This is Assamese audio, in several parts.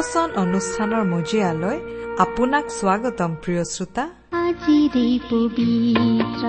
ভক্তিবচন অনুষ্ঠানৰ মজিয়ালৈ আপোনাক স্বাগতম প্ৰিয় শ্ৰোতা। আজিৰে পবিত্ৰ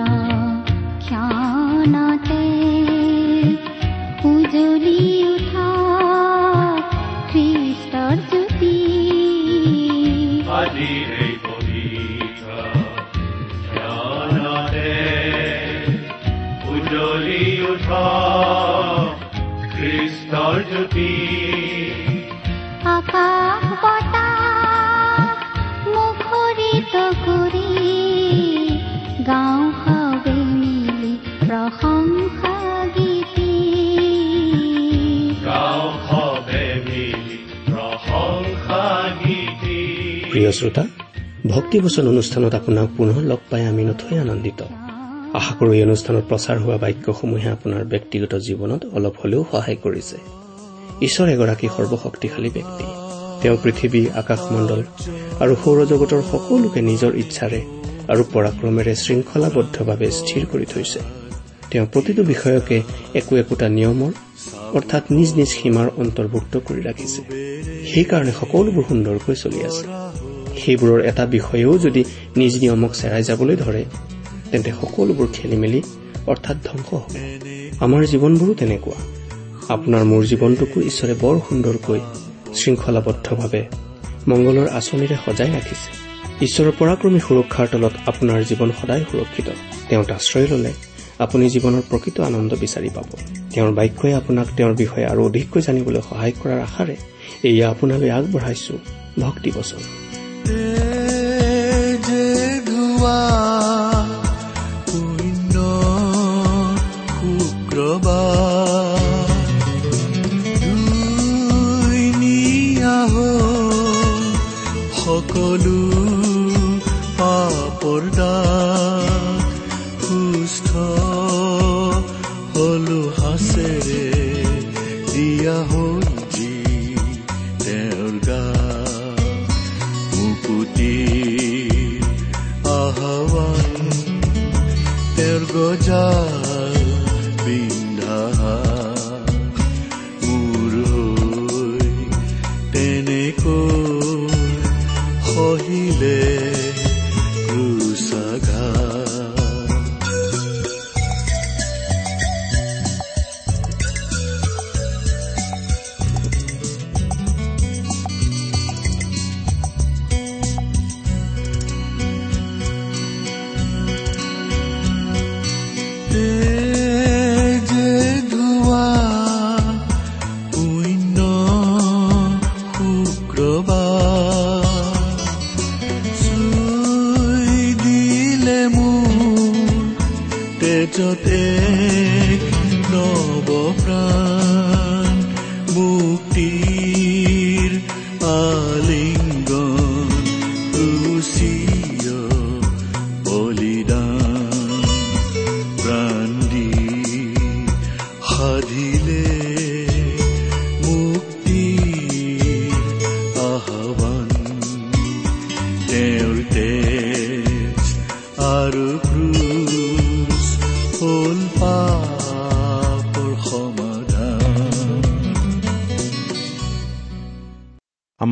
প্ৰিয় শ্ৰোতা ভক্তিবচন অনুষ্ঠানত আপোনাক পুনৰ লগ পাই আমি নথৈ আনন্দিত। আশা কৰো এই অনুষ্ঠানত প্ৰচাৰ হোৱা বাক্যসমূহে আপোনাৰ ব্যক্তিগত জীৱনত অলপ হলেও সহায় কৰিছে। ঈশ্বৰ এগৰাকী সৰ্বশক্তিশালী ব্যক্তি। তেওঁ পৃথিৱী আকাশমণ্ডল আৰু সৌৰজগতৰ সকলোকে নিজৰ ইচ্ছাৰে আৰু পৰাক্ৰমেৰে শৃংখলাবদ্ধভাৱে স্থিৰ কৰি থৈছে। তেওঁ প্ৰতিটো বিষয়কে একো একোটা নিয়মৰ অৰ্থাৎ নিজ নিজ সীমাৰ অন্তৰ্ভুক্ত কৰি ৰাখিছে। সেইকাৰণে সকলোবোৰ সুন্দৰকৈ চলি আছে। সেইবোৰৰ এটা বিষয়েও যদি নিজ নিয়মক চেৰাই যাবলৈ ধৰে তেন্তে সকলোবোৰ খেলি মেলি অৰ্থাৎ ধ্বংস হ'ব। আমাৰ জীৱনবোৰো তেনেকুৱা। আপোনাৰ মোৰ জীৱনটোকো ঈশ্বৰে বৰ সুন্দৰকৈ শৃংখলাবদ্ধভাৱে মংগলৰ আঁচনিৰে সজাই ৰাখিছে। ঈশ্বৰৰ পৰাক্ৰমী সুৰক্ষাৰ তলত আপোনাৰ জীৱন সদায় সুৰক্ষিত। তেওঁত আশ্ৰয় ললে আপুনি জীৱনৰ প্ৰকৃত আনন্দ বিচাৰি পাব। তেওঁৰ বাক্যই আপোনাক তেওঁৰ বিষয়ে আৰু অধিককৈ জানিবলৈ সহায় কৰাৰ আশাৰে এয়া আপোনালৈ আগবঢ়াইছো। ভক্তি বচন যে ধোৱা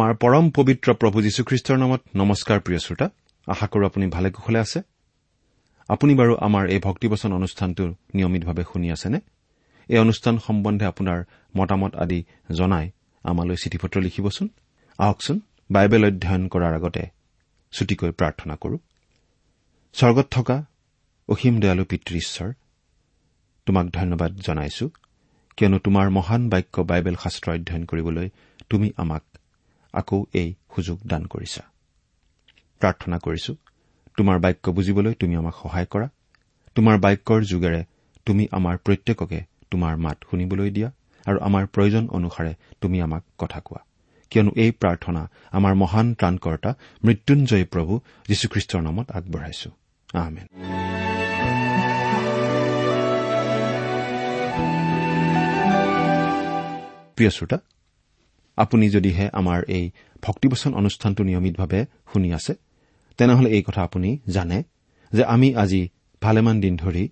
আমাৰ পৰম পবিত্ৰ প্ৰভু যীশুখ্ৰীষ্টৰ নামত নমস্কাৰ প্ৰিয় শ্ৰোতা আশা কৰো আপুনি ভালে কুশলে আছে। আপুনি বাৰু আমাৰ এই ভক্তিবচন অনুষ্ঠানটো নিয়মিতভাৱে শুনি আছেনে? এই অনুষ্ঠান সম্বন্ধে আপোনাৰ মতামত আদি জনাই আমালৈ চিঠি পত্ৰ লিখিবচোন। আহকচোন বাইবেল অধ্যয়ন কৰাৰ আগতে ছুটিকৈ প্ৰাৰ্থনা কৰো। স্বৰ্গত থকা অসীম দয়ালু পিতৃ ঈশ্বৰ তোমাক ধন্যবাদ জনাইছো কিয়নো তোমাৰ মহান বাক্য বাইবেল শাস্ত্ৰ অধ্যয়ন কৰিবলৈ তুমি আমাক আকৌ এই সুযোগ দান কৰিছা। প্ৰাৰ্থনা কৰিছো তোমাৰ বাক্য বুজিবলৈ তুমি আমাক সহায় কৰা। তোমাৰ বাক্যৰ যোগেৰে তুমি আমাৰ প্ৰত্যেককে তোমাৰ মাত শুনিবলৈ দিয়া আৰু আমাৰ প্ৰয়োজন অনুসাৰে তুমি আমাক কথা কোৱা। কিয়নো এই প্ৰাৰ্থনা আমাৰ মহান ত্ৰাণকৰ্তা মৃত্যুঞ্জয় প্ৰভু যীশুখ্ৰীষ্টৰ নামত আগবঢ়াইছো। প্ৰিয় শ্ৰোতা আপুনি যদিহে আমাৰ এই ভক্তিবচন অনুষ্ঠানটো নিয়মিতভাৱে শুনি আছে তেনেহলে এই কথা আপুনি জানে যে আমি আজি ভালেমান দিন ধৰি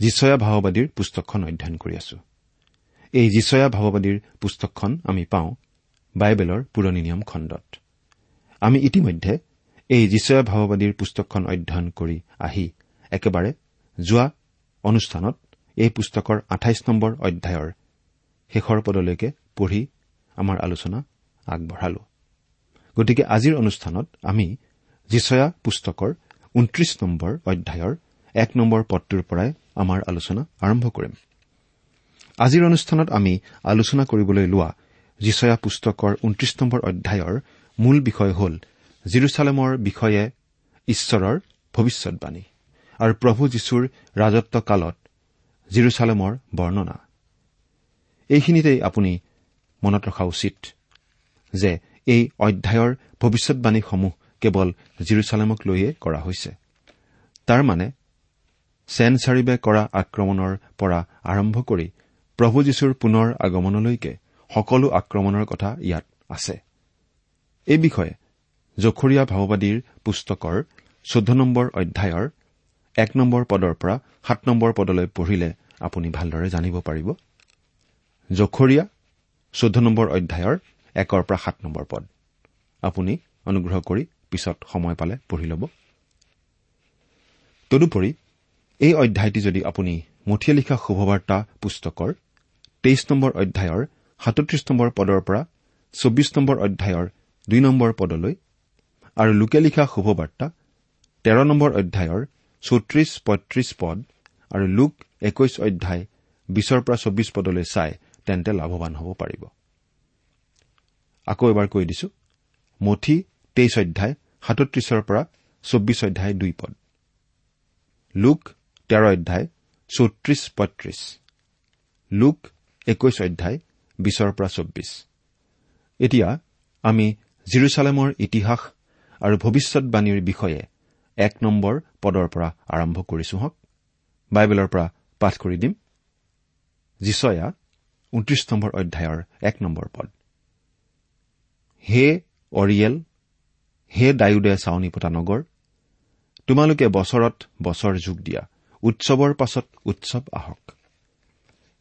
যিচয়া ভাৱবাদীৰ পুস্তকখন অধ্যয়ন কৰি আছো। এই যিচয়া ভাৱবাদীৰ পুস্তকখন আমি পাওঁ বাইবেলৰ পুৰণি নিয়ম খণ্ডত। আমি ইতিমধ্যে এই যিচয়া ভাৱবাদীৰ পুস্তকখন অধ্যয়ন কৰি আহি একেবাৰে যোৱা অনুষ্ঠানত এই পুস্তকৰ আঠাইছ নম্বৰ অধ্যায়ৰ শেষৰ পদলৈকে পঢ়ি আমাৰ আলোচনা আগবঢ়ালো। গতিকে আজিৰ অনুষ্ঠানত আমি যিচয়া পুস্তকৰ ঊনত্ৰিশ নম্বৰ অধ্যায়ৰ এক নম্বৰ পদটোৰ পৰাই আমাৰ আলোচনা আৰম্ভ কৰিম। আজিৰ অনুষ্ঠানত আমি আলোচনা কৰিবলৈ লোৱা যিচয়া পুস্তকৰ ঊনত্ৰিশ নম্বৰ অধ্যায়ৰ মূল বিষয় হ'ল জিৰচালেমৰ বিষয়ে ঈশ্বৰৰ ভৱিষ্যৎবাণী আৰু প্ৰভু যীশুৰ ৰাজত্ব কালত জিৰচালেমৰ বৰ্ণনা। এইখিনিতেই আপুনি মনত ৰখা উচিত যে এই অধ্যায়ৰ ভৱিষ্যৎবাণীসমূহ কেৱল জিৰচালেমক লৈয়ে কৰা হৈছে। তাৰ মানে চেন চাৰিবে কৰা আক্ৰমণৰ পৰা আৰম্ভ কৰি প্ৰভু যীশুৰ পুনৰ আগমনলৈকে সকলো আক্ৰমণৰ কথা ইয়াত আছে। এই বিষয়ে জখৰীয়া ভাওবাদীৰ পুস্তকৰ চৈধ্য নম্বৰ অধ্যায়ৰ এক নম্বৰ পদৰ পৰা সাত নম্বৰ পদলৈ পঢ়িলে আপুনি ভালদৰে জানিব পাৰিব। জখৰীয়া চৈধ্য নম্বৰ অধ্যায়ৰ একৰ পৰা সাত নম্বৰ পদ। আপুনি অনুগ্ৰহ কৰি পিছত সময় পালে পঢ়ি ল'ব। তদুপৰি এই অধ্যায়টি যদি আপুনি মঠিয়া লিখা শুভবাৰ্তা পুস্তকৰ তেইছ নম্বৰ অধ্যায়ৰ সাতত্ৰিশ নম্বৰ পদৰ পৰা চৌবিশ নম্বৰ অধ্যায়ৰ দুই নম্বৰ পদলৈ আৰু লোকে লিখা শুভবাৰ্তা তেৰ নম্বৰ অধ্যায়ৰ চৌত্ৰিশ পঁয়ত্ৰিশ পদ আৰু লোক একৈশ অধ্যায় বিছৰ পৰা চৌবিশ পদলৈ চাই তেন্তে লাভৱান হ'ব পাৰিব। আকৌ এবাৰ কৈ দিছো মঠি তেইছ অধ্যায় সাতত্ৰিশৰ পৰা চৌব্বিছ অধ্যায় দুই পদ। লোক তেৰ অধ্যায় চৌত্ৰিশ পঁয়ত্ৰিশ। লোক একৈশ অধ্যায় বিছৰ পৰা চৌব্বিছ এতিয়া আমি জিৰচালেমৰ ইতিহাস আৰু ভৱিষ্যৎবাণীৰ বিষয়ে এক নম্বৰ পদৰ পৰা আৰম্ভ কৰিছো হওক। বাইবেলৰ পৰা পাঠ কৰি দিম। যিচয়া ঊনত্ৰিশ নম্বৰ অধ্যায়ৰ এক নম্বৰ পদ। হে অৰিয়েল হে ডায়ুদে চাউনি পতা নগৰ তোমালোকে বছৰত বছৰ যোগ দিয়া উৎসৱৰ পাছত উৎসৱ আহক।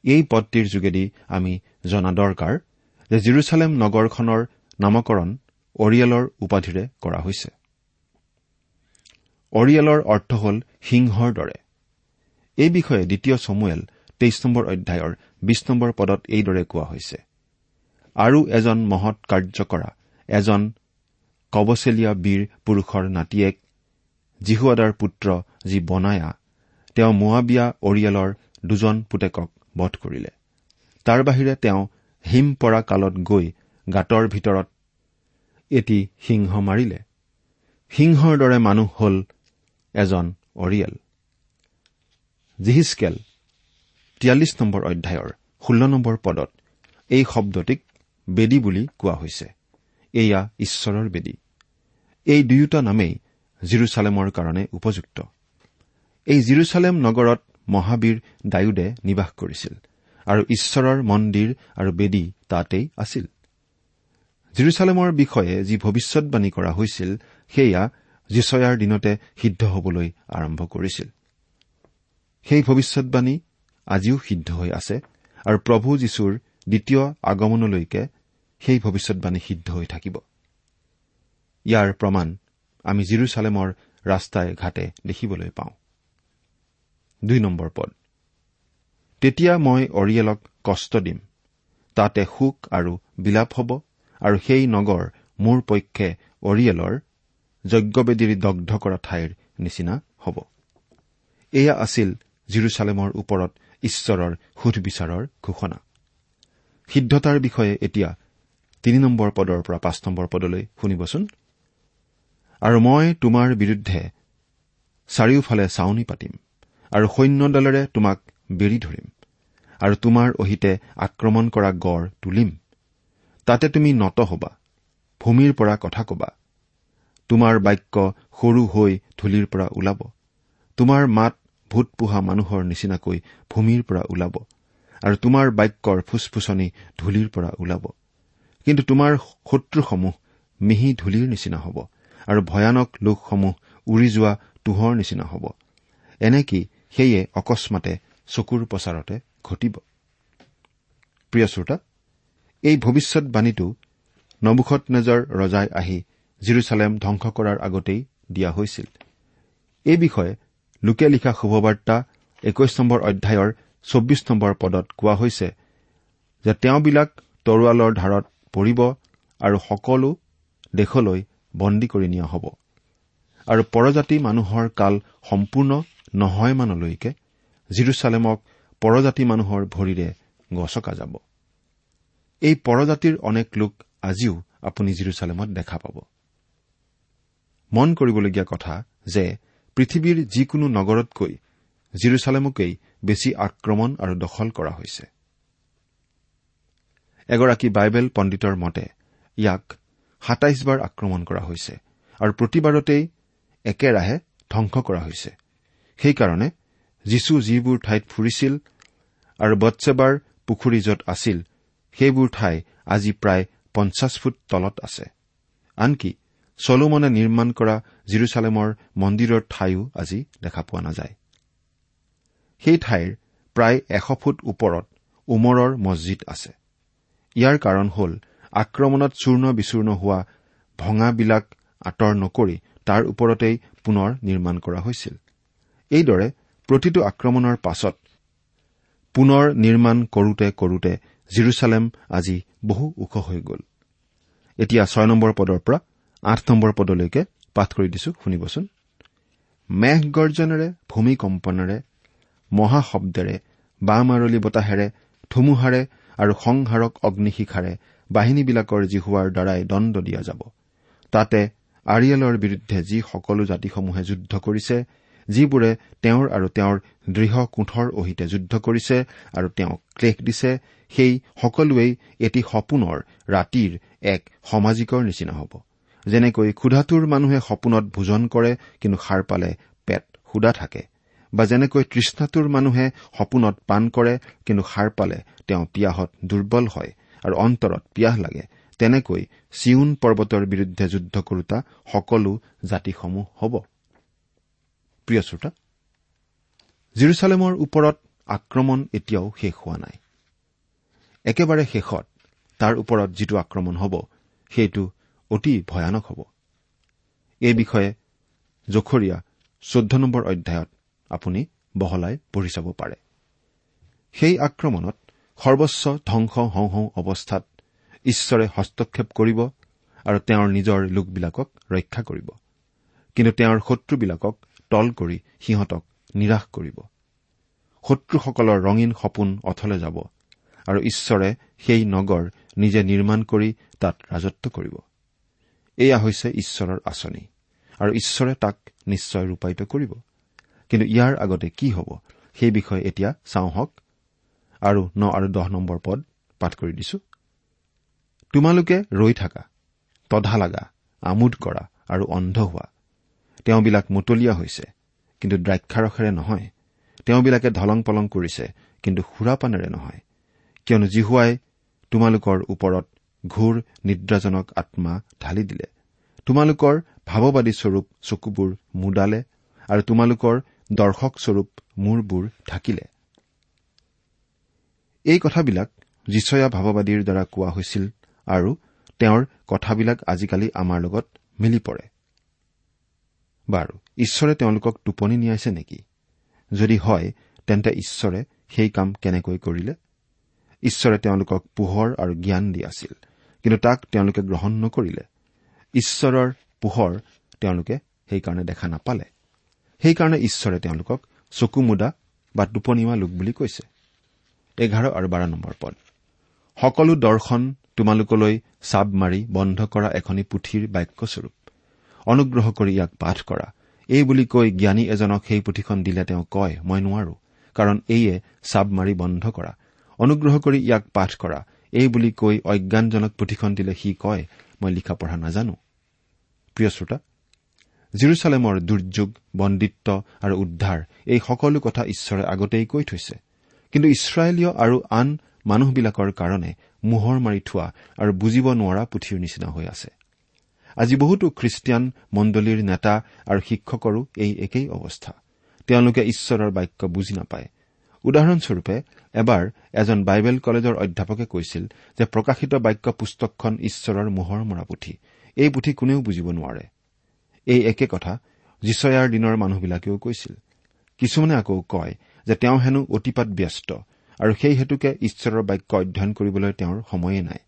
এই পদটিৰ যোগেদি আমি জনা দৰকাৰ যে জিৰচালেম নগৰখনৰ নামকৰণ অৰিয়েলৰ উপাধিৰে কৰা হৈছে। অৰিয়েলৰ অৰ্থ হ'ল সিংহৰ দৰে। এই বিষয়ে দ্বিতীয় চমুৱেল তেইছ নম্বৰ অধ্যায়ৰ বিশ নম্বৰ পদত এইদৰে কোৱা হৈছে। আৰু এজন মহৎ কাৰ্য কৰা এজন কবচেলীয়া বীৰ পুৰুষৰ নাতিয়েক জিহুৱাদাৰ পুত্ৰ যি বনায়া তেওঁ মোৱাবিয়া অৰিয়েলৰ দুজন পুতেকক বধ কৰিলে। তাৰ বাহিৰে তেওঁ হিম পৰা কালত গৈ গাঁতৰ ভিতৰত এটি সিংহ মাৰিলে। সিংহৰ দৰে মানুহ হ'ল এজন অৰিয়েল। জিহিচকেল তিয়াল্লিছ নম্বৰ অধ্যায়ৰ ষোল্ল নম্বৰ পদত এই শব্দটিক বেদী বুলি কোৱা হৈছে। এয়া ঈশ্বৰৰ বেদী। এই দুয়োটা নামেই জিৰচালেমৰ কাৰণে উপযুক্ত। এই জিৰচালেম নগৰত মহাবীৰ ডায়ুদে নিবাস কৰিছিল আৰু ঈশ্বৰৰ মন্দিৰ আৰু বেদী তাতেই আছিল। জিৰচালেমৰ বিষয়ে যি ভৱিষ্যৎবাণী কৰা হৈছিল সেয়া যিচয়াৰ দিনতে সিদ্ধ হবলৈ আৰম্ভ কৰিছিল। সেই ভৱিষ্যৎবাণী আজিও সিদ্ধ হৈ আছে আৰু প্ৰভু যীশুৰ দ্বিতীয় আগমনলৈকে সেই ভৱিষ্যৎবাণী সিদ্ধ হৈ থাকিব। ইয়াৰ প্ৰমাণ আমি জিৰচালেমৰ ৰাস্তাই ঘাটে দেখিবলৈ পাওঁ। পদ। তেতিয়া মই অৰিয়েলক কষ্ট দিম। তাতে সুখ আৰু বিলাপ হ'ব আৰু সেই নগৰ মোৰ পক্ষে অৰিয়েলৰ যজ্ঞবেদীৰ দগ্ধ কৰা ঠাইৰ নিচিনা হ'ব। এয়া আছিল জিৰচালেমৰ ওপৰত ঈশ্বৰৰ সুধবিচাৰৰ ঘোষণা। সিদ্ধতাৰ বিষয়ে এতিয়া তিনি নম্বৰ পদৰ পৰা পাঁচ নম্বৰ পদলৈ শুনিবচোন। আৰু মই তোমাৰ বিৰুদ্ধে চাৰিওফালে চাউনি পাতিম আৰু সৈন্যদলেৰে তোমাক বেৰি ধৰিম আৰু তোমাৰ অহিতে আক্ৰমণ কৰা গড় তুলিম। তাতে তুমি নত হবা ভূমিৰ পৰা কথা কবা। তোমাৰ বাক্য সৰু হৈ ধূলিৰ পৰা ওলাব। তোমাৰ মাত ভূত পোহা মানুহৰ নিচিনাকৈ ভূমিৰ পৰা ওলাব আৰু তোমাৰ বাক্যৰ ফুচফুচনি ধূলিৰ পৰা ওলাব। কিন্তু তোমাৰ শত্ৰুসমূহ মিহি ধূলিৰ নিচিনা হ'ব আৰু ভয়ানক লোকসমূহ উৰি যোৱা তোহৰ নিচিনা হ'ব। এনেকি সেয়ে অকস্মাতে চকুৰ প্ৰচাৰতে ঘটিব। প্ৰিয় শ্ৰোতা এই ভৱিষ্যৎবাণীটো নবুখত নেজৰ ৰজাই আহি জিৰচালেম ধ্বংস কৰাৰ আগতেই দিয়া হৈছিল। এই বিষয়ে লোকে লিখা শুভবাৰ্তা একৈশ নম্বৰ অধ্যায়ৰ চৌব্বিছ নম্বৰ পদত কোৱা হৈছে যে তেওঁবিলাক তৰোৱালৰ ধাৰত পৰিব আৰু সকলো দেশলৈ বন্দী কৰি নিয়া হ'ব। আৰু পৰজাতি মানুহৰ কাল সম্পূৰ্ণ নহয়মানলৈকে জিৰচালেমক পৰজাতি মানুহৰ ভৰিৰে গছকা যাব। এই পৰজাতিৰ অনেক লোক আজিও আপুনি জিৰচালেমত দেখা পাব। মন কৰিবলগীয়া কথা যে পৃথিৱীৰ যিকোনো নগৰতকৈ জিৰচালেমকেই বেছি আক্ৰমণ আৰু দখল কৰা হৈছে। এগৰাকী বাইবেল পণ্ডিতৰ মতে ইয়াক সাতাইশবাৰ আক্ৰমণ কৰা হৈছে আৰু প্ৰতিবাৰতেই একেৰাহে ধ্বংস কৰা হৈছে। সেইকাৰণে যীশু যিবোৰ ঠাইত ফুৰিছিল আৰু বৎসেবাৰ পুখুৰী য'ত আছিল সেইবোৰ ঠাই আজি প্ৰায় পঞ্চাছ ফুট তলত আছে। আনকি চলোমনে নিৰ্মাণ কৰা জিৰচালেমৰ মন্দিৰৰ ঠাইও আজি দেখা পোৱা নাযায়। সেই ঠাইৰ প্ৰায় এশ ফুট ওপৰত উমৰৰ মছজিদ আছে। ইয়াৰ কাৰণ হ'ল আক্ৰমণত চূৰ্ণ বিচূৰ্ণ হোৱা ভঙাবিলাক আঁতৰ নকৰি তাৰ ওপৰতেই পুনৰ নিৰ্মাণ কৰা হৈছিল। এইদৰে প্ৰতিটো আক্ৰমণৰ পাছত পুনৰ নিৰ্মাণ কৰোতে কৰোতে জিৰচালেম আজি বহু ওখ হৈ গ'ল। এতিয়া ছয় নম্বৰ পদৰ পৰা আঠ নম্বৰ পদলৈকে পাঠ কৰি দিছো শুনিবচোন। মেঘ গৰ্জনেৰে ভূমিকম্পনেৰে মহাশব্দেৰে বামাৰলি বতাহেৰে ধুমুহাৰে আৰু সংহাৰক অগ্নিশিখাৰে বাহিনীবিলাকৰ জিহুৱাৰ দ্বাৰাই দণ্ড দিয়া যাব। তাতে আৰিয়েলৰ বিৰুদ্ধে যি সকলো জাতিসমূহে যুদ্ধ কৰিছে যিবোৰে তেওঁৰ আৰু তেওঁৰ দৃঢ় কোঠৰ অহিতে যুদ্ধ কৰিছে আৰু তেওঁক ক্লেশ দিছে সেই সকলোৱেই এটি সপোনৰ ৰাতিৰ এক সামাজিকৰ নিচিনা হ'ব। যেনেকৈ ক্ষুধাটোৰ মানুহে সপোনত ভোজন কৰে কিন্তু সাৰ পালে পেট সুদা থাকে। বা যেনেকৈ তৃষ্ণাটোৰ মানুহে সপোনত পাণ কৰে কিন্তু সাৰ পালে তেওঁ পিয়াহত দুৰ্বল হয় আৰু অন্তৰত পিয়াহ লাগে। তেনেকৈ চিউন পৰ্বতৰ বিৰুদ্ধে যুদ্ধ কৰোতা সকলো জাতিসমূহ হ'ব। জিৰচালেমৰ ওপৰত আক্ৰমণ এতিয়াও শেষ হোৱা নাই। একেবাৰে শেষত তাৰ ওপৰত যিটো আক্ৰমণ হ'ব সেইটো অতি ভয়ানক হ'ব। এই বিষয়ে জখৰীয়া চৈধ্য নম্বৰ অধ্যায়ত আপুনি বহলাই পঢ়ি চাব পাৰে। সেই আক্ৰমণত সৰ্বস্ব ধ্বংস হওঁ হওঁ অৱস্থাত ঈশ্বৰে হস্তক্ষেপ কৰিব আৰু তেওঁৰ নিজৰ লোকবিলাকক ৰক্ষা কৰিব। কিন্তু তেওঁৰ শত্ৰবিলাকক তল কৰি সিহঁতক নিৰাশ কৰিব। শত্ৰুসকলৰ ৰঙীন সপোন অথলে যাব আৰু ঈশ্বৰে সেই নগৰ নিজে নিৰ্মাণ কৰি তাত ৰাজত্ব কৰিব। এয়া হৈছে ঈশ্বৰৰ আঁচনি। আৰু ঈশ্বৰে তাক নিশ্চয় ৰূপায়িত কৰিব। কিন্তু ইয়াৰ আগতে কি হ'ব? সেই বিষয়ে এতিয়া চাওঁহক আৰু ন আৰু দহ নম্বৰ পদ পাঠ কৰি দিছো। তোমালোকে ৰৈ থাকা তধা লাগা আমোদ কৰা আৰু অন্ধ হোৱা। তেওঁবিলাক মুতলীয়া হৈছে কিন্তু দ্ৰাক্ষাৰসেৰে নহয়। তেওঁবিলাকে ধলং পলং কৰিছে কিন্তু সুৰাপানেৰে নহয়। কিয়নো জিহুৱাই তোমালোকৰ ওপৰত ঘূৰ নিদ্ৰাজনক আত্মা ঢালি দিলে। তোমালোকৰ ভাৱবাদী স্বৰূপ চকুবোৰ মুদালে আৰু তোমালোকৰ দৰ্শকস্বৰূপ মূৰবোৰ ঢাকিলে। এই কথাবিলাক যিচয়া ভাৱবাদীৰ দ্বাৰা কোৱা হৈছিল আৰু তেওঁৰ কথাবিলাক আজিকালি আমাৰ লগত মিলি পৰে। বাৰু ঈশ্বৰে তেওঁলোকক টোপনি নিয়াইছে নেকি? যদি হয় তেন্তে ঈশ্বৰে সেই কাম কেনেকৈ কৰিলে? ঈশ্বৰে তেওঁলোকক পোহৰ আৰু জ্ঞান দি আছিল। কিন্তু তাক তেওঁলোকে গ্ৰহণ নকৰিলে। ঈশ্বৰৰ পোহৰ তেওঁলোকে সেইকাৰণে দেখা নাপালে। সেইকাৰণে ঈশ্বৰে তেওঁলোকক চকু মুদা বা টোপনিওৱা লোক বুলি কৈছে। এঘাৰ আৰু বাৰ নম্বৰ পদ। সকলো দৰ্শন তোমালোকলৈ চাব মাৰি বন্ধ কৰা এখনি পুথিৰ বাক্যস্বৰূপ। অনুগ্ৰহ কৰি ইয়াক পাঠ কৰা। এই বুলি কৈ জ্ঞানী এজনক সেই পুথিখন দিলে তেওঁ কয় মই নোৱাৰো কাৰণ এইয়ে চাব মাৰি বন্ধ কৰা। অনুগ্ৰহ কৰি ইয়াক পাঠ কৰা। এই বুলি কৈ অজ্ঞানজনক পুথিখন দিলে সি কয় মই লিখা পঢ়া নাজানো। প্ৰিয় শ্ৰোতা জিৰচালেমৰ দুৰ্যোগ বন্দিত্ব আৰু উদ্ধাৰ এই সকলো কথা ঈশ্বৰে আগতেই কৈ থৈছে। কিন্তু ইছৰাইলীয় আৰু আন মানুহবিলাকৰ কাৰণে মোহৰ মাৰি থোৱা আৰু বুজিব নোৱাৰা পুথিৰ নিচিনা হৈ আছে। আজি বহুতো খ্ৰীষ্টিয়ান মণ্ডলীৰ নেতা আৰু শিক্ষকৰো এই একেই অৱস্থা। তেওঁলোকে ঈশ্বৰৰ বাক্য বুজি নাপায়। উদাহৰণস্বৰূপে এবাৰ এজন বাইবেল কলেজৰ অধ্যাপকে কৈছিল যে প্ৰকাশিত বাক্য পুস্তকখন ঈশ্বৰৰ মোহৰ মৰা পুথি এই পুথি কোনেও বুজিব নোৱাৰে। এই একে কথা যিচয়াৰ দিনৰ মানুহবিলাকেও কৈছিল। কিছুমানে আকৌ কয় যে তেওঁ হেনো অতিপাত ব্যস্ত আৰু সেই হেতুকে ঈশ্বৰৰ বাক্য অধ্যয়ন কৰিবলৈ তেওঁৰ সময়ে নাই।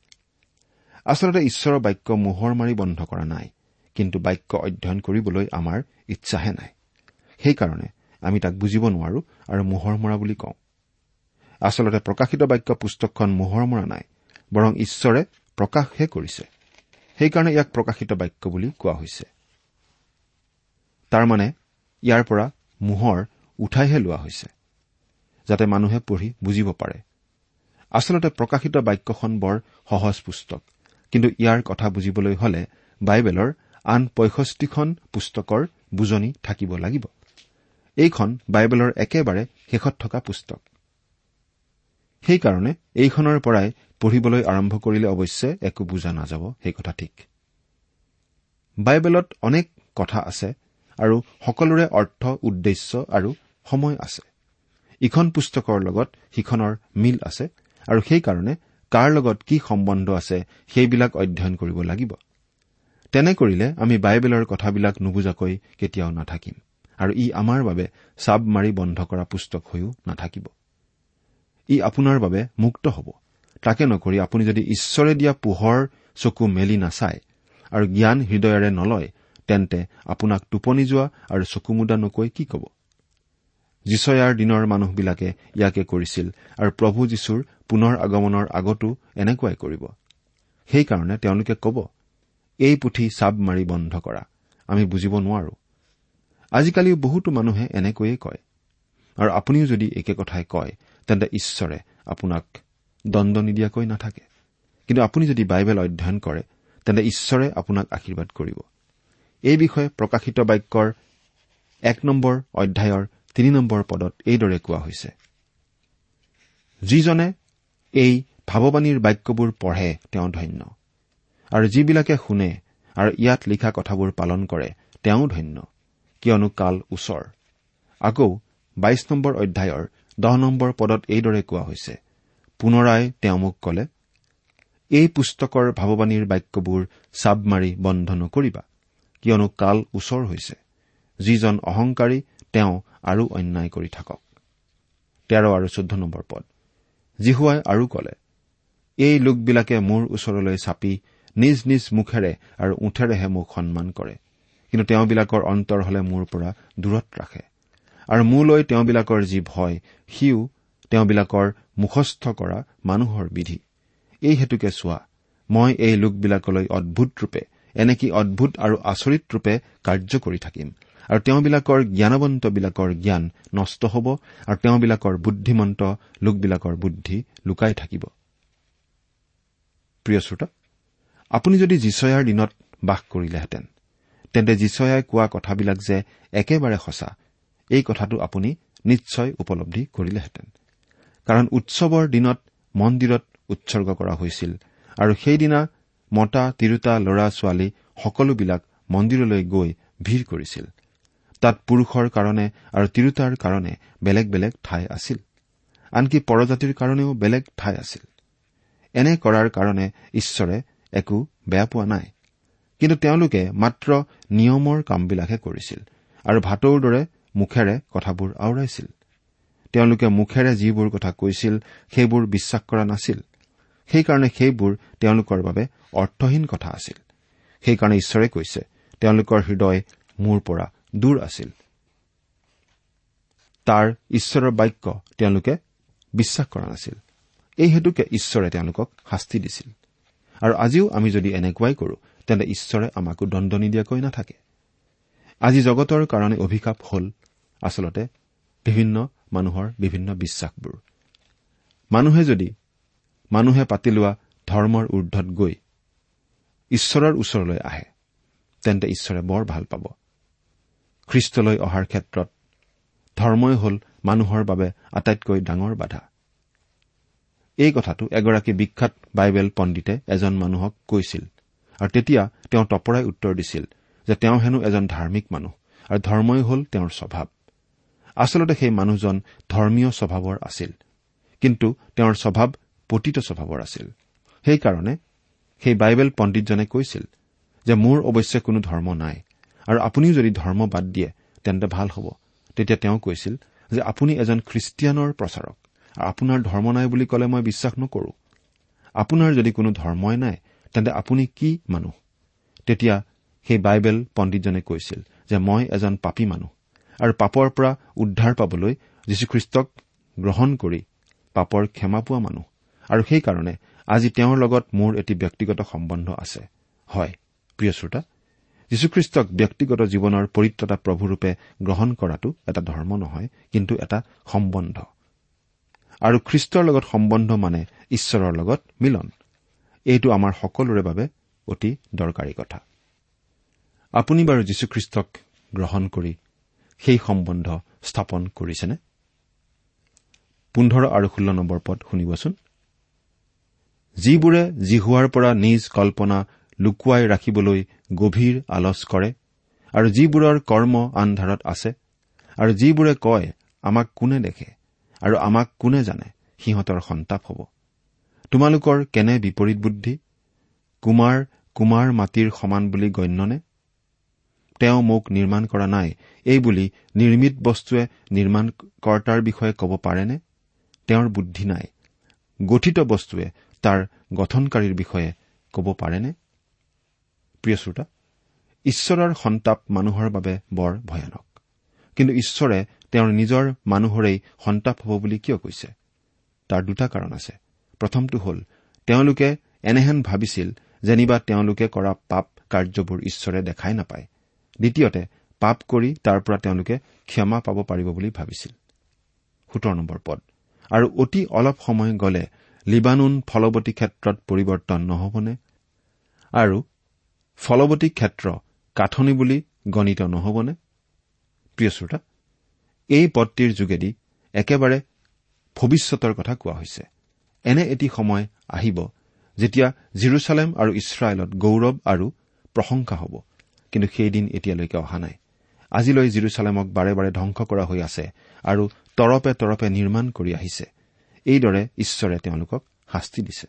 আচলতে ঈশ্বৰৰ বাক্য মোহৰ মাৰি বন্ধ কৰা নাই কিন্তু বাক্য অধ্যয়ন কৰিবলৈ আমাৰ ইচ্ছাহে নাই। সেইকাৰণে আমি তাক বুজিব নোৱাৰো আৰু মোহৰ মৰা বুলি কওঁ। আচলতে প্ৰকাশিত বাক্য পুস্তকখন মোহৰ মৰা নাই বৰং ঈশ্বৰে প্ৰকাশহে কৰিছে। সেইকাৰণে ইয়াক প্ৰকাশিত বাক্য বুলি কোৱা হৈছে। তাৰমানে ইয়াৰ পৰা মোহৰ উঠাইহে লোৱা হৈছে যাতে মানুহে পঢ়ি বুজিব পাৰে। আচলতে প্ৰকাশিত বাক্যখন বৰ সহজ পুস্তক কিন্তু ইয়াৰ কথা বুজিবলৈ হলে বাইবেলৰ আন পঁয়ষষ্ঠিখন পুস্তকৰ বুজনি থাকিব লাগিব। এইখন বাইবেলৰ একেবাৰে শেষত থকা পুস্তক। সেইকাৰণে এইখনৰ পৰাই পঢ়িবলৈ আৰম্ভ কৰিলে অৱশ্যে একো বুজা নাযাব সেই কথা ঠিক। বাইবেলত অনেক কথা আছে আৰু সকলোৰে অৰ্থ উদ্দেশ্য আৰু সময় আছে। ইখন পুস্তকৰ লগত সিখনৰ মিল আছে আৰু সেইকাৰণে কাৰ লগত কি সম্বন্ধ আছে সেইবিলাক অধ্যয়ন কৰিব লাগিব। তেনে কৰিলে আমি বাইবেলৰ কথাবিলাক নুবুজাকৈ কেতিয়াও নাথাকিম। আৰু ই আমাৰ বাবে চাব মাৰি বন্ধ কৰা পুস্তক হৈও নাথাকিব। ই আপোনাৰ বাবে মুক্ত হ'ব। তাকে নকৰি আপুনি যদি ঈশ্বৰে দিয়া পোহৰ চকু মেলি নাচায় আৰু জ্ঞান হৃদয়েৰে নলয় তেন্তে আপোনাক টোপনি যোৱা আৰু চকুমুদা নকৈ কি কব? যিচয়াৰ দিনৰ মানুহবিলাকে ইয়াকে কৰিছিল আৰু প্ৰভু যীশুৰ পুনৰ আগমনৰ আগতো এনেকুৱাই কৰিব। সেইকাৰণে তেওঁলোকে কব এই পুথি চাব মাৰি বন্ধ কৰা। আমি বুজিব নোৱাৰো। আজিকালিও বহুতো মানুহে এনেকৈয়ে কয়। আৰু আপুনিও যদি একে কথাই কয় তেন্তে ঈশ্বৰে আপোনাক দণ্ড নিদিয়াকৈ নাথাকে। কিন্তু আপুনি যদি বাইবেল অধ্যয়ন কৰে তেন্তে ঈশ্বৰে আপোনাক আশীৰ্বাদ কৰিব। এই বিষয়ে প্ৰকাশিত বাক্যৰ এক নম্বৰ অধ্যায়ৰ তিনি নম্বৰ পদত এইদৰে কোৱা হৈছে। যিজনে এই ভাৱবাণীৰ বাক্যবোৰ পঢ়ে তেওঁ ধন্য। আৰু যিবিলাকে শুনে আৰু ইয়াত লিখা কথাবোৰ পালন কৰে তেওঁ ধন্য। কিয়নো কাল ওচৰ। আকৌ বাইশ নম্বৰ অধ্যায়ৰ দহ নম্বৰ পদত এইদৰে কোৱা হৈছে পুনৰাই তেওঁ মোক কলে এই পুস্তকৰ ভাৱবাণীৰ বাক্যবোৰ চাব মাৰি বন্ধ নকৰিবা কিয়নো কাল ওচৰ হৈছে। যিজন অহংকাৰী তেওঁ আৰু অন্যায় কৰি থাকক। তেৰ আৰু চৈধ্য নম্বৰ পদ। জিহুৱাই আৰু কলে এই লোকবিলাকে মোৰ ওচৰলৈ চাপি নিজ নিজ মুখেৰে আৰু ওঠেৰেহে মোক সন্মান কৰে। কিন্তু তেওঁবিলাকৰ অন্তৰ হলে মোৰ পৰা দূৰত ৰাখে। আৰু মোলৈ তেওঁবিলাকৰ যি ভয় সিও তেওঁবিলাকৰ মুখস্থ কৰা মানুহৰ বিধি। এই হেতুকে চোৱা মই এই লোকবিলাকলৈ অদ্ভুত ৰূপে এনেকি অদ্ভুত আৰু আচৰিত ৰূপে কাৰ্য কৰি থাকিম। আৰু তেওঁবিলাকৰ জ্ঞানৱন্তবিলাকৰ জ্ঞান নষ্ট হ'ব আৰু তেওঁবিলাকৰ বুদ্ধিমন্ত লোকবিলাকৰ বুদ্ধি লুকাই থাকিব। আপুনি যদি যিচয়াৰ দিনত বাস কৰিলেহেঁতেন তেন্তে যিচয়াই কোৱা কথাবিলাক যে একেবাৰে সঁচা এই কথাটো আপুনি নিশ্চয় উপলব্ধি কৰিলেহেঁতেন। কাৰণ উৎসৱৰ দিনত মন্দিৰত উৎসৰ্গ কৰা হৈছিল আৰু সেইদিনা মতা তিৰোতা ল'ৰা ছোৱালী সকলোবিলাক মন্দিৰলৈ গৈ ভিৰ কৰিছিল। তাত পুৰুষৰ কাৰণে আৰু তিৰোতাৰ কাৰণে বেলেগ বেলেগ ঠাই আছিল। আনকি পৰজাতিৰ কাৰণেও বেলেগ ঠাই আছিল। এনে কৰাৰ কাৰণে ঈশ্বৰে একো বেয়া পোৱা নাই। কিন্তু তেওঁলোকে মাত্ৰ নিয়মৰ কামবিলাকহে কৰিছিল আৰু ভাটৌৰ দৰে মুখেৰে কথাবোৰ আওৰাইছিল। তেওঁলোকে মুখেৰে যিবোৰ কথা কৈছিল সেইবোৰ বিশ্বাস কৰা নাছিল। সেইকাৰণে সেইবোৰ তেওঁলোকৰ বাবে অৰ্থহীন কথা আছিল। সেইকাৰণে ঈশ্বৰে কৈছে তেওঁলোকৰ হৃদয় মোৰ পৰা দূৰ আছিল। তাৰ ঈশ্বৰৰ বাক্য তেওঁলোকে বিশ্বাস কৰা নাছিল। এই হেতুকে ঈশ্বৰে তেওঁলোকক শাস্তি দিছিল। আৰু আজিও আমি যদি এনেকুৱাই কৰো তেন্তে ঈশ্বৰে আমাকো দণ্ড নিদিয়াকৈ নাথাকে। আজি জগতৰ কাৰণে অভিশাপ হল আচলতে বিভিন্ন মানুহৰ বিভিন্ন বিশ্বাসবোৰ। মানুহে যদি মানুহে পাতি লোৱা ধৰ্মৰ ঊৰ্ধত গৈ ঈশ্বৰৰ ওচৰলৈ আহে তেন্তে ঈশ্বৰে বৰ ভাল পাব। খ্ৰীষ্টলৈ অহাৰ ক্ষেত্ৰত ধৰ্মই হল মানুহৰ বাবে আটাইতকৈ ডাঙৰ বাধা। এই কথাটো এগৰাকী বিখ্যাত বাইবেল পণ্ডিতে এজন মানুহক কৈছিল। আৰু তেতিয়া তেওঁ তপৰাই উত্তৰ দিছিল যে তেওঁ হেনো এজন ধাৰ্মিক মানুহ আৰু ধৰ্মই হল তেওঁৰ স্বভাৱ। আচলতে সেই মানুহজন ধৰ্মীয় স্বভাৱৰ আছিল কিন্তু তেওঁৰ স্বভাৱ পতিত স্বভাৱৰ আছিল। সেইকাৰণে সেই বাইবেল পণ্ডিতজনে কৈছিল যে মোৰ অৱশ্যে কোনো ধৰ্ম নাই আৰু আপুনিও যদি ধৰ্ম বাদ দিয়ে তেন্তে ভাল হ'ব। তেতিয়া তেওঁ কৈছিল যে আপুনি এজন খ্ৰীষ্টিয়ানৰ প্ৰচাৰক আৰু আপোনাৰ ধৰ্ম নাই বুলি ক'লে মই বিশ্বাস নকৰো। আপোনাৰ যদি কোনো ধৰ্মই নাই তেন্তে আপুনি কি মানুহ? তেতিয়া সেই বাইবেল পণ্ডিতজনে কৈছিল যে মই এজন পাপী মানুহ আৰু পাপৰ পৰা উদ্ধাৰ পাবলৈ যীশুখ্ৰীষ্টক গ্ৰহণ কৰি পাপৰ ক্ষমা পোৱা মানুহ। আৰু সেইকাৰণে আজি তেওঁৰ লগত মোৰ এটি ব্যক্তিগত সম্বন্ধ আছে। হয় প্ৰিয় শ্ৰোতা যীশুখ্ৰীষ্টক ব্যক্তিগত জীৱনৰ পৰিত্ৰতা প্ৰভুৰূপে গ্ৰহণ কৰাটো এটা ধৰ্ম নহয় কিন্তু এটা সম্বন্ধ। আৰু খ্ৰীষ্টৰ লগত সম্বন্ধ মানে ঈশ্বৰৰ লগত মিলন। এইটো আমাৰ সকলোৰে বাবে অতি দৰকাৰী কথা। আপুনি বাৰু যীশুখ্ৰীষ্টক গ্ৰহণ কৰি সেই সম্বন্ধ স্থাপন কৰিছেনে? পোন্ধৰ আৰু ষোল্ল নম্বৰ পদ শুনিবচোন। যিবোৰে জিহুৱাৰ পৰা নিজ কল্পনা লুকুৱাই ৰাখিবলৈ গভীৰ আলচ কৰে আৰু যিবোৰৰ কৰ্ম আন্ধাৰত আছে আৰু যিবোৰে কয় আমাক কোনে দেখে আৰু আমাক কোনে জানে সিহঁতৰ সন্তাপ হ'ব। তোমালোকৰ কেনে বিপৰীত বুদ্ধি? কুমাৰ কুমাৰ মাটিৰ সমান বুলি গণ্যনে? তেওঁ মোক নিৰ্মাণ কৰা নাই এই বুলি নিৰ্মিত বস্তুৱে নিৰ্মাণকৰ্তাৰ বিষয়ে ক'ব পাৰেনে? তেওঁৰ বুদ্ধি নাই গঠিত বস্তুৱে তাৰ গঠনকাৰীৰ বিষয়ে ক'ব পাৰেনে? প্ৰিয় শ্ৰোতা ঈশ্বৰৰ সন্তাপ মানুহৰ বাবে বৰ ভয়ানক। কিন্তু ঈশ্বৰে তেওঁৰ নিজৰ মানুহৰেই সন্তাপ হ'ব বুলি কিয় কৈছে? তাৰ দুটা কাৰণ আছে। প্ৰথমটো হ'ল তেওঁলোকে এনেহেন ভাবিছিল যেনিবা তেওঁলোকে কৰা পাপ কাৰ্যবোৰ ঈশ্বৰে দেখাই নাপায়। দ্বিতীয়তে পাপ কৰি তাৰ পৰা তেওঁলোকে ক্ষমা পাব পাৰিব বুলি ভাবিছিল। পদ। আৰু অতি অলপ সময় গ'লে লিবানুন ফলৱতী ক্ষেত্ৰত পৰিৱৰ্তন নহবনে? আৰু ফলৱতী ক্ষেত্ৰ কাঠনি বুলি গণিত নহবনে? প্ৰিয় শ্ৰোতা এই পদটিৰ যোগেদি একেবাৰে ভৱিষ্যতৰ কথা কোৱা হৈছে। এনে এটি সময় আহিব যেতিয়া জিৰচালেম আৰু ইছৰাইলত গৌৰৱ আৰু প্ৰশংসা হ'ব। কিন্তু সেইদিন এতিয়ালৈকে অহা নাই। আজিলৈ জিৰচালেমক বাৰে বাৰে ধ্বংস কৰা হৈ আছে আৰু তৰপে তৰপে নিৰ্মাণ কৰি আহিছে। এইদৰে ঈশ্বৰে তেওঁলোকক শাস্তি দিছে।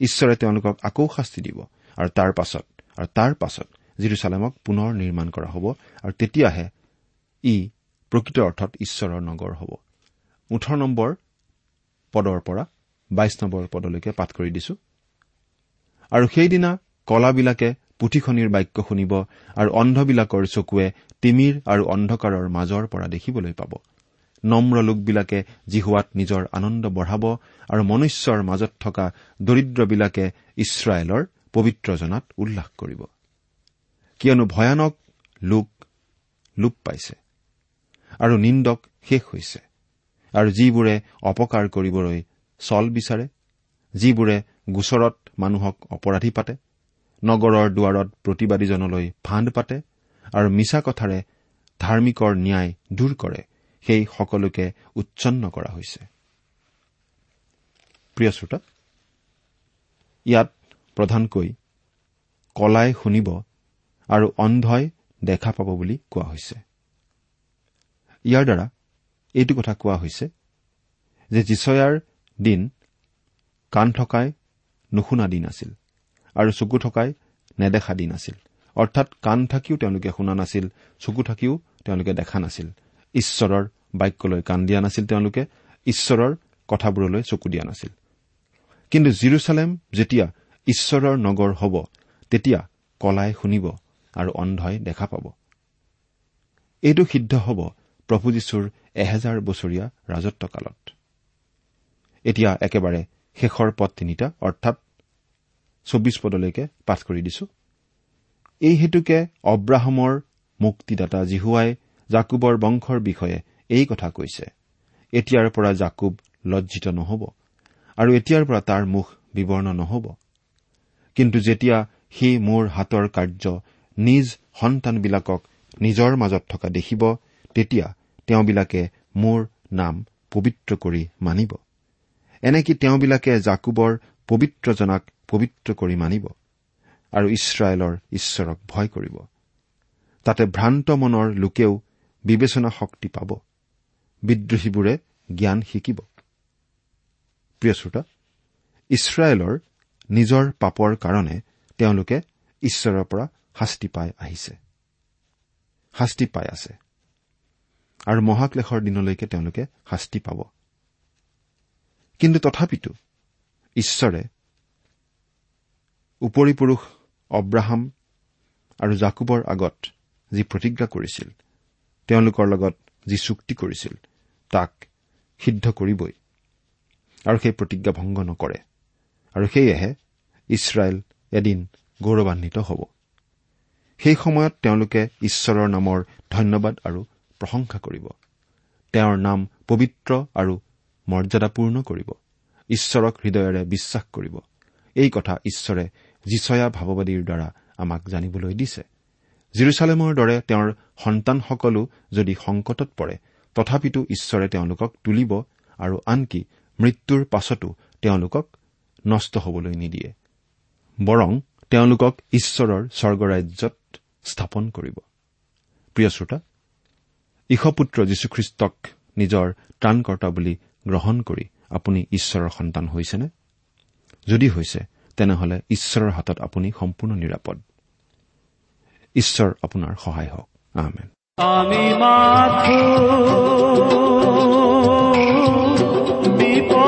ঈশ্বৰে তেওঁলোকক আকৌ শাস্তি দিব আৰু তাৰ পাছত আৰু তাৰ পাছত জিৰচালেমক পুনৰ নিৰ্মাণ কৰা হ'ব আৰু তেতিয়াহে ই প্ৰকৃত অৰ্থত ঈশ্বৰৰ নগৰ হ'ব। ওঠৰ নম্বৰ পদৰ পৰা বাইশ নম্বৰ পদলৈকে পাঠ কৰি দিছো। আৰু সেইদিনা কলাবিলাকে পুথিখনিৰ বাক্য শুনিব আৰু অন্ধবিলাকৰ চকুৱে তিমিৰ আৰু অন্ধকাৰৰ মাজৰ পৰা দেখিবলৈ পাব। নম্ৰ লোকবিলাকে জিহুৱাত নিজৰ আনন্দ বঢ়াব আৰু মনুষ্যৰ মাজত থকা দৰিদ্ৰবিলাকে ইছৰাইলৰ পবিত্ৰজনাত উল্লাস কৰিব। কিয়নো ভয়ানক লোক লোপ পাইছে আৰু নিন্দক শেষ হৈছে। আৰু যিবোৰে অপকাৰ কৰিবলৈ চল বিচাৰে যিবোৰে গোচৰত মানুহক অপৰাধী পাতে নগৰৰ দুৱাৰত প্ৰতিবাদীজনলৈ ফাণ্ড পাতে আৰু মিছা কথাৰে ধাৰ্মিকৰ ন্যায় দূৰ কৰে সেই সকলোকে উচ্ছন্ন কৰা হৈছে। ইয়াত প্ৰধানকৈ কলাই শুনিব আৰু অন্ধই দেখা পাব বুলি কোৱা হৈছে। ইয়াৰ দ্বাৰা এইটো কথা কোৱা হৈছে যে যিচয়াৰ দিন কাণ থকাই নুশুনা দিন আছিল আৰু চকু থকাই নেদেখা দিন আছিল। অৰ্থাৎ কাণ থাকিও তেওঁলোকে শুনা নাছিল চকু থাকিও তেওঁলোকে দেখা নাছিল। ঈশ্বৰৰ বাক্যলৈ কাণ দিয়া নাছিল তেওঁলোকে ঈশ্বৰৰ কথাবোৰলৈ চকু দিয়া নাছিল। কিন্তু জিৰচালেম যেতিয়া ঈশ্বৰৰ নগৰ হ'ব তেতিয়া কলাই শুনিব আৰু অন্ধই দেখা পাব। এইটো সিদ্ধ হ'ব প্ৰভু যীশুৰ এহেজাৰ বছৰীয়া ৰাজত্বকালত এতিয়া একেবাৰে শেষৰ পদ তিনিটা অৰ্থাৎ চৌবিশ পদলৈকে পাঠ কৰি দিছো। এই হেতুকে অব্ৰাহমৰ মুক্তিদাতা জিহুৱাই জাকুবৰ বংশৰ বিষয়ে এই কথা কৈছে। এতিয়াৰ পৰা জাকুব লজ্জিত নহ'ব আৰু এতিয়াৰ পৰা তাৰ মুখ বিৱৰ্ণ নহ'ব। কিন্তু যেতিয়া সি মোৰ হাতৰ কাৰ্য নিজ সন্তানবিলাকক নিজৰ মাজত থকা দেখিব তেতিয়া তেওঁবিলাকে মোৰ নাম পবিত্ৰ কৰি মানিব। এনেকি তেওঁবিলাকে জাকুবৰ পবিত্ৰজনাক পবিত্ৰ কৰি মানিব আৰু ইছৰাইলৰ ঈশ্বৰক ভয় কৰিব। তাতে ভ্ৰান্ত মনৰ লোকেও বিবেচনা শক্তি পাব। বিদ্ৰোহীবোৰে জ্ঞান শিকিব। ইছৰাইলৰ নিজৰ পাপৰ কাৰণে তেওঁলোকে ঈশ্বৰৰ পৰা শাস্তি পাই আহিছে। শাস্তি পাই আছে। আৰু মহাক্লেশৰ দিনলৈকে তেওঁলোকে শাস্তি পাব। কিন্তু তথাপিতো ঈশ্বৰে উপৰি পুৰুষ অব্ৰাহাম আৰু জাকুবৰ আগত যি প্ৰতিজ্ঞা কৰিছিল তেওঁলোকৰ লগত যি চুক্তি কৰিছিল তাক সিদ্ধ কৰিবই। আৰু সেই প্ৰতিজ্ঞা ভংগ নকৰে। আৰু সেয়েহে ইছৰাইল এদিন গৌৰৱান্বিত হ'ব। সেই সময়ত তেওঁলোকে ঈশ্বৰৰ নামৰ ধন্যবাদ আৰু প্ৰশংসা কৰিব। তেওঁৰ নাম পবিত্ৰ আৰু মৰ্যাদাপূৰ্ণ কৰিব। ঈশ্বৰক হৃদয়েৰে বিশ্বাস কৰিব। এই কথা ঈশ্বৰে যিচয়া ভাৱবাদীৰ দ্বাৰা আমাক জানিবলৈ দিছে। জিৰচালেমৰ দৰে তেওঁৰ সন্তানসকলো যদি সংকটত পৰে তথাপিতো ঈশ্বৰে তেওঁলোকক তুলিব আৰু আনকি মৃত্যুৰ পাছতো তেওঁলোকক নষ্ট হবলৈ নিদিয়ে। বৰং তেওঁলোকক ঈশ্বৰৰ স্বৰ্গৰাজ্যত স্থাপন কৰিব। প্ৰিয় শ্ৰোতা ঈশপুত্ৰ যীশুখ্ৰীষ্টক নিজৰ ত্ৰাণকৰ্তা বুলি গ্ৰহণ কৰি আপুনি ঈশ্বৰৰ সন্তান হৈছেনে? যদি হৈছে তেনেহলে ঈশ্বৰৰ হাতত আপুনি সম্পূৰ্ণ নিৰাপদ। ঈশ্বৰ আপোনাৰ সহায় হওক। আহমেদ আমি মাথো বিপদ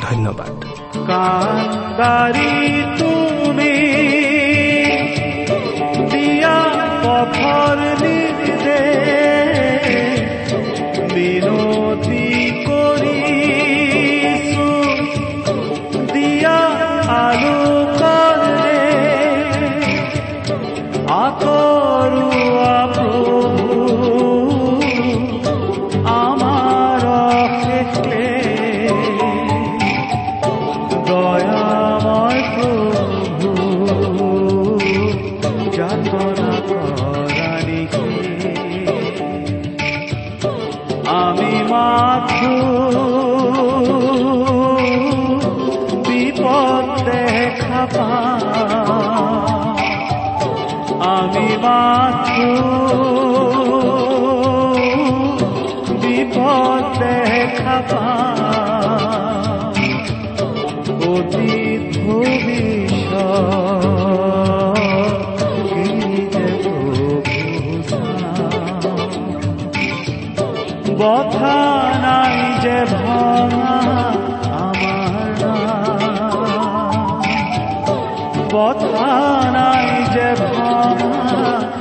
ধন্যবাদ। কান্দারি তুমি অতীত ভবিষ্যৎ বথা নাই যে ভাঙা আমার বথা নাই যে ভাঙা